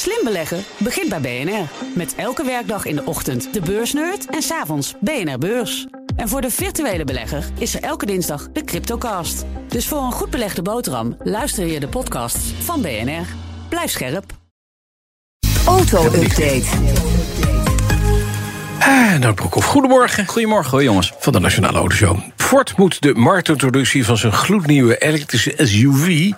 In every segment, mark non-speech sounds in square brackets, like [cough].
Slim beleggen begint bij BNR. Met elke werkdag in de ochtend de beursnerd en s'avonds BNR Beurs. En voor de virtuele belegger is er elke dinsdag de Cryptocast. Dus voor een goed belegde boterham luister je de podcasts van BNR. Blijf scherp. Auto-update. Ah, nou, Broekhoff, goedemorgen. Goedemorgen hoor, jongens. Van de Nationale Autoshow. Ford moet de marktintroductie van zijn gloednieuwe elektrische SUV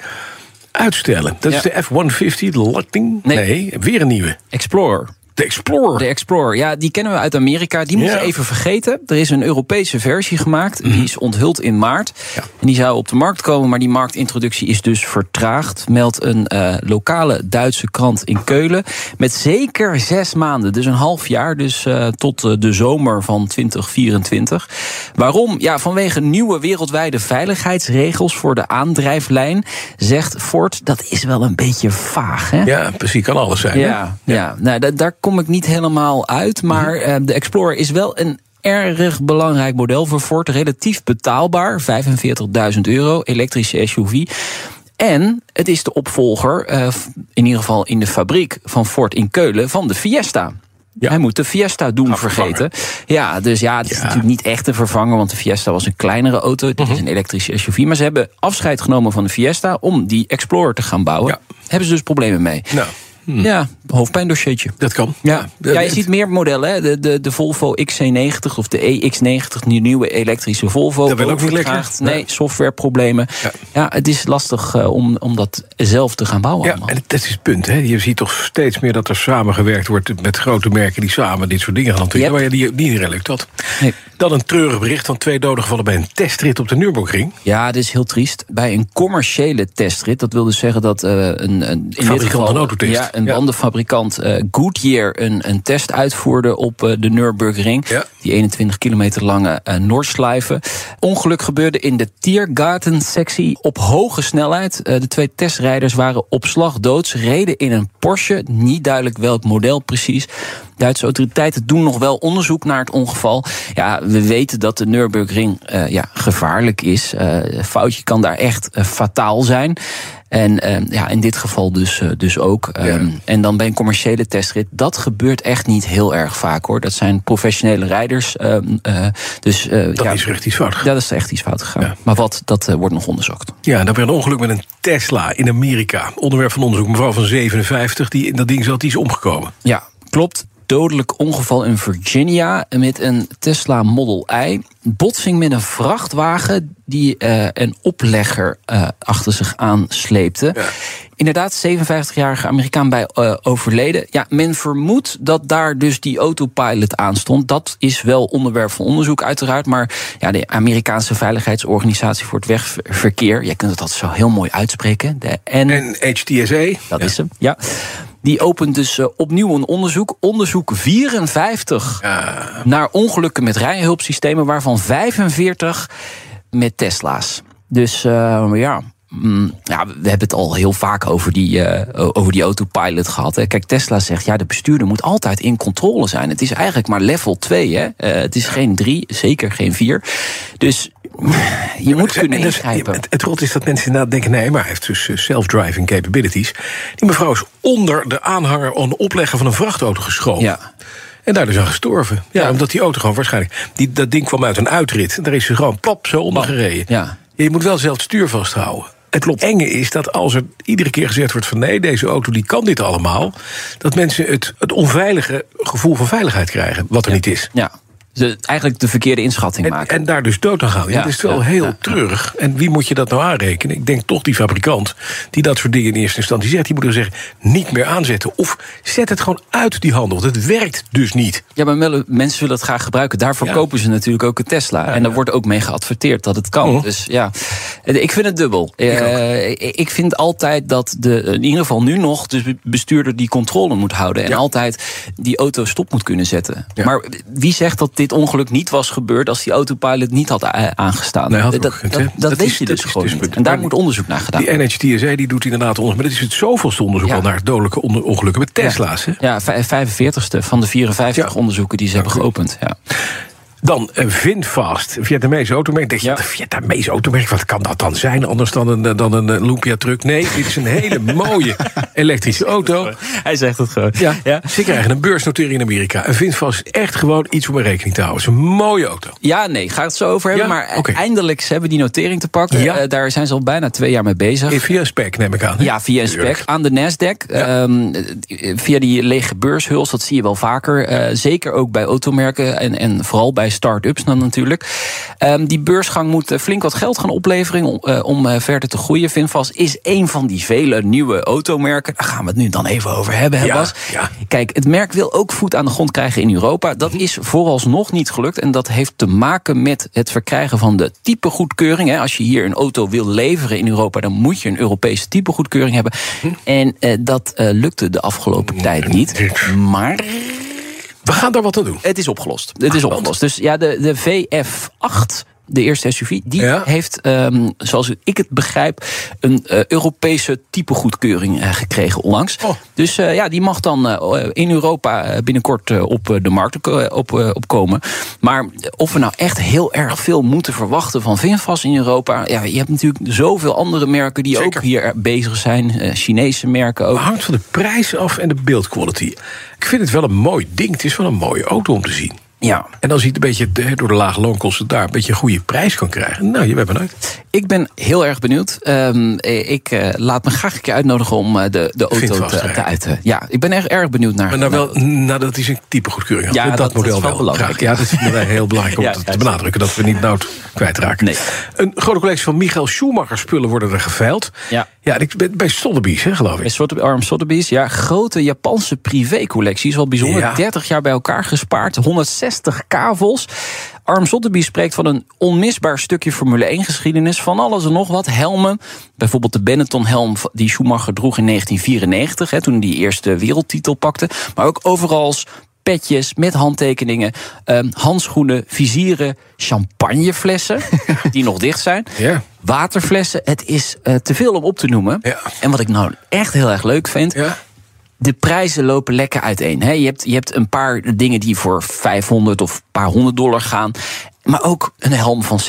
uitstellen. Dat is de F-150, de Lightning? Nee. weer een nieuwe. Explorer. De Explorer. De Explorer, ja, die kennen we uit Amerika. Die moeten Ja. we even vergeten. Er is een Europese versie gemaakt. Die is onthuld in maart. Mhm. Ja. En die zou op de markt komen, maar die marktintroductie is dus vertraagd. Meldt een eh, lokale Duitse krant in Keulen. Met zeker zes maanden, dus een half jaar. Dus eh, tot eh, de zomer van 2024. Waarom? Ja, vanwege nieuwe wereldwijde veiligheidsregels voor de aandrijflijn. Zegt Ford, dat is wel een beetje vaag, hè? Ja, precies, kan alles zijn. hè? Ja, ja. Nou, da- daar kom ik niet helemaal uit. Maar Mhm. eh, de Explorer is wel een erg belangrijk model voor Ford. Relatief betaalbaar, 45.000 euro, elektrische SUV. En het is de opvolger, eh, in ieder geval in de fabriek van Ford in Keulen, van de Fiesta. Ja. Hij moet de Fiesta doen Gaan vergeten. Ja, dus ja, het is Ja. Mhm. natuurlijk niet echt te vervangen, want de Fiesta was een kleinere auto. Dit is een elektrische SUV. Maar ze hebben afscheid genomen van de Fiesta om die Explorer te gaan bouwen. Ja. Hebben ze dus problemen mee. Nou, Ja, hoofdpijndossiertje. dat kan. Ja. Eh, ja, je ziet meer modellen. Hè? De, de, de Volvo XC90 of de EX90, die nieuwe elektrische Volvo. Dat wil ook niet lekker. Nee, softwareproblemen. Ja. Ja. het is lastig eh, om, om dat zelf te gaan bouwen. Ja, allemaal. en dat is het punt. Hè. Je ziet toch steeds meer dat er samengewerkt wordt met grote merken die samen dit soort dingen gaan ontwikkelen. Yep. Waar je die niet iedereen lukt dat. Nee. Dan een treurig bericht van twee doden gevallen bij een testrit op de Nürburgring. Ja, dit is heel triest. Bij een commerciële testrit, dat wil dus zeggen dat eh, een, een, in dit geval, een autotest. Ja, een bandenfabrikant eh, Goodyear een, een test uitvoerde op eh, de Nürburgring. Die 21 kilometer lange uh, Noordslijven. Ongeluk gebeurde in de Tiergarten-sectie op hoge snelheid. Eh, de twee testrijders waren op slag dood. Ze reden in een Porsche, niet duidelijk welk model precies. Duitse autoriteiten doen nog wel onderzoek naar het ongeval. Ja, we weten dat de Nürburgring eh, ja, gevaarlijk is. Eh, een foutje kan daar echt eh, fataal zijn. En eh, ja, in dit geval dus, eh, dus ook. Ehm, En dan bij een commerciële testrit. Dat gebeurt echt niet heel erg vaak hoor. Dat zijn professionele rijders. ehm, eh, dus, eh, ja, is echt iets fout ja, dat is echt iets fout gegaan. Ja. Maar wat, dat wordt nog onderzocht. Ja, dan weer een ongeluk met een Tesla in Amerika. Onderwerp van onderzoek. Mevrouw van 57, die in dat ding zat, die is omgekomen. Ja, klopt. Dodelijk ongeval in Virginia met een Tesla Model I. Botsing met een vrachtwagen die eh, een oplegger eh, achter zich aansleepte. Ja. Inderdaad, 57-jarige Amerikaan bij eh, overleden. Ja, men vermoedt dat daar dus die autopilot aan stond. Dat is wel onderwerp van onderzoek uiteraard. Maar ja, de Amerikaanse Veiligheidsorganisatie voor het Wegverkeer... jij kunt het altijd zo heel mooi uitspreken. De N En HTSA. dat ja. is hem, ja. Die opent dus eh, opnieuw een onderzoek. Onderzoek 54 Ja, naar ongelukken met rijhulpsystemen, waarvan 45 met Tesla's. Dus eh, ja. mm, ja, we hebben het al heel vaak over die, eh, over die autopilot gehad. Hè. Kijk, Tesla zegt, ja, de bestuurder moet altijd in controle zijn. Het is eigenlijk maar level 2, hè. Het is geen 3, zeker geen 4. Dus [laughs] je moet kunnen En dus- ingrijpen. Het, het rot is dat mensen inderdaad denken... nee, maar hij heeft dus eh, self-driving capabilities. Die mevrouw is onder de aanhanger... een oplegger van een vrachtauto geschoven. Ja. En daar dus aan gestorven. Ja, Ja. omdat die auto gewoon waarschijnlijk... Die, dat ding kwam uit een uitrit. En daar is ze gewoon plop zo onder gereden. Ja. Je moet wel zelf het stuur vasthouden. Het lot enge is dat als er iedere keer gezegd wordt van nee, deze auto die kan dit allemaal, dat mensen het, het onveilige gevoel van veiligheid krijgen, wat er niet is. Ja. De, eigenlijk de verkeerde inschatting En, maken. en daar dus dood aan gaan. Ja, dat is wel ja, heel ja. treurig. En wie moet je dat nou aanrekenen? Ik denk toch die fabrikant die dat soort dingen in eerste instantie zegt. Die moet er zeggen, niet meer aanzetten. Of zet het gewoon uit die handel. want Het werkt dus niet. Ja, maar mensen willen het graag gebruiken. Daarvoor kopen ze natuurlijk ook een Tesla. en daar wordt ook mee geadverteerd dat het kan. Oh. Dus ja, ik vind het dubbel. Ik. Eh, ik vind altijd dat de, in ieder geval nu nog, de bestuurder die controle moet houden. En altijd die auto stop moet kunnen zetten. Maar wie zegt dat dit ongeluk niet was gebeurd als die autopilot niet had a- aangestaan? Nee, had ook dat, dat, dat Dat weet is- je dat dus gewoon dus niet. En daar moet onderzoek naar gedaan Die worden. NHTSA die doet inderdaad onderzoek. Maar dit is het zoveelste onderzoek Ja. al naar dodelijke ongelukken met Tesla's. Hè? Ja, vij- 45ste van de 54 Ja. onderzoeken die ze hebben geopend. Ja. Dan een VinFast, een Vietnamese automerk. Denk je, Ja. een Vietnamese automerk, wat kan dat dan zijn? Anders dan een, dan een eh, Lumpia-truck? Nee, dit is een hele [laughs] mooie elektrische auto. Hij zegt het gewoon. Ja, ze krijgen een beursnotering in Amerika. Een VinFast is echt gewoon iets om mee rekening te houden. Het is een mooie auto. Ja, nee, ga het zo over hebben. Ja? Maar Oké. eindelijk ze hebben die notering te pakken. Ja. Eh, daar zijn ze al bijna twee jaar mee bezig. Via spec neem ik aan. Ja, via een spec aan de Nasdaq. Ehm, eh, via die lege beurshuls, dat zie je wel vaker. Eh, zeker ook bij automerken en, en vooral bij start-ups dan natuurlijk. Ehm, die beursgang moet eh, flink wat geld gaan opleveren om, eh, om eh, verder te groeien. Vinfast is een van die vele nieuwe automerken. Daar gaan we het nu dan even over hebben, hè Bas? ja. Kijk, het merk wil ook voet aan de grond krijgen in Europa. Dat is vooralsnog niet gelukt. En dat heeft te maken met het verkrijgen van de typegoedkeuring. hè. Als je hier een auto wil leveren in Europa, dan moet je een Europese typegoedkeuring hebben. En eh, dat lukte de afgelopen tijd niet. Maar We gaan daar wat aan doen. het is opgelost. Het is want? opgelost. Dus ja, de, de VF8. De eerste SUV, die Ja. heeft, ehm, zoals ik het begrijp, een eh, Europese typegoedkeuring eh, gekregen onlangs. Oh. Dus eh, ja, die mag dan in Europa binnenkort op de markt op, opkomen. Maar of we nou echt heel erg veel moeten verwachten van Vinfast in Europa. Ja, je hebt natuurlijk zoveel andere merken die Zeker. ook hier bezig zijn. Chinese merken ook. Het hangt van de prijs af en de beeldquality. Ik vind het wel een mooi ding. Het is wel een mooie auto om te zien. Ja, En als hij het een beetje eh, door de lage loonkosten daar een beetje een goede prijs kan krijgen. Nou, je bent benieuwd. Ik ben heel erg benieuwd. Ehm, ik eh, laat me graag een keer uitnodigen om eh, de, de auto te, te uiten. Ja, ik ben erg, erg benieuwd naar. Maar nou wel nadat hij zijn type goedkeuring had. Ja, dat, dat- model dat is wel belangrijk. Graag. Ja, dat wij heel belangrijk [laughs] om Ja, te, benadrukken. Dat we niet nood kwijtraken. Nee. Een grote collectie van Michael Schumacher spullen worden er geveild. Ja. Ja, ik ben bij Sotheby's, hè, geloof ik. Sotheby- Arm Sotheby's, ja, grote Japanse privécollectie. Is wel bijzonder. Ja. 30 jaar bij elkaar gespaard. 160 kavels. Arm Sotheby spreekt van een onmisbaar stukje Formule 1 geschiedenis. Van alles en nog wat. Helmen. Bijvoorbeeld de Benetton-helm die Schumacher droeg in 1994. Hè, toen hij die eerste wereldtitel pakte. Maar ook overal petjes met handtekeningen, ehm, handschoenen, vizieren, champagneflessen [laughs] die nog dicht zijn. Ja. Waterflessen, het is eh, te veel om op te noemen. Ja. En wat ik nou echt heel erg leuk vind, Ja. de prijzen lopen lekker uiteen. Je, hebt, je hebt een paar dingen die voor 500 of een paar honderd dollar gaan. Maar ook een helm van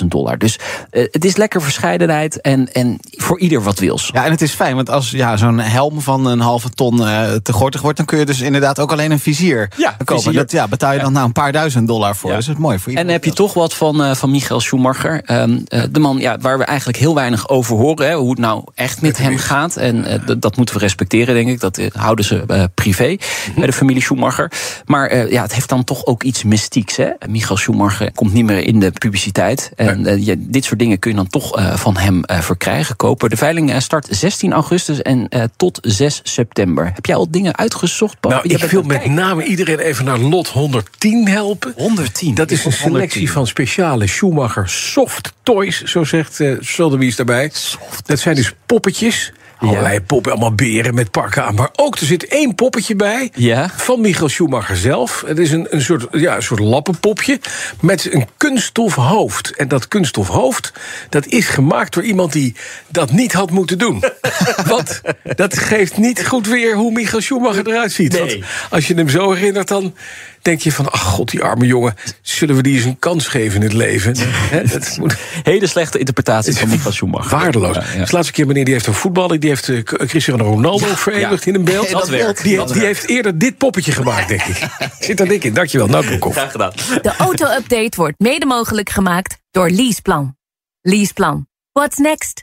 60.000 dollar. Dus eh, het is lekker verscheidenheid en, en voor ieder wat wils. Ja, en het is fijn, want als ja, zo'n helm van een halve ton eh, te gortig wordt, dan kun je dus inderdaad ook alleen een vizier Ja, kopen. vizier. Dat ja, betaal je dan nou een paar duizend dollar voor. Ja. Dus dat is mooi voor En iedereen. dan heb je toch wat van, eh, van Michael Schumacher. Ehm, eh, de man ja, waar we eigenlijk heel weinig over horen. Hè, hoe het nou echt met hem gaat. En dat moeten we respecteren, denk ik. Dat houden ze privé bij de familie Schumacher. Maar ja, het heeft dan toch ook iets mystieks. Hè? Michael Schumacher komt niet meer in de publiciteit. En eh, ja, dit soort dingen kun je dan toch eh, van hem eh, verkrijgen, kopen. De veiling start 16 augustus en tot 6 september. Heb jij al dingen uitgezocht? Nou, ik wil met kijken. name iedereen even naar lot 110 helpen. 110. Dat is een selectie van speciale Schumacher soft toys, zo zegt uh, Sotheby's daarbij. Dat zijn dus poppetjes. Allerlei poppen, allemaal beren met pakken aan. Maar ook, er zit één poppetje bij. Ja. Van Michael Schumacher zelf. Het is een, een, soort, ja, een soort lappenpopje. Met een kunststof hoofd. En dat kunststof hoofd. dat is gemaakt door iemand die dat niet had moeten doen. [laughs] Want dat geeft niet goed weer hoe Michael Schumacher eruit ziet. Want als je hem zo herinnert, dan denk je van... ach god, die arme jongen. Zullen we die eens een kans geven in het leven? Hè, dat moet Hele slechte interpretatie van Michael Schumacher. waardeloos. Ja, ja. Dus laatste keer meneer die heeft een voetballer... die heeft eh, Cristiano Ronaldo verenigd ja. in een beeld. Dat werkt, Die, dat die heeft eerder dit poppetje gemaakt, denk ik. Zit er dik in. Dankjewel, nou Broekhoff. Graag gedaan. De auto-update wordt mede mogelijk gemaakt door Leaseplan. Leaseplan. What's next?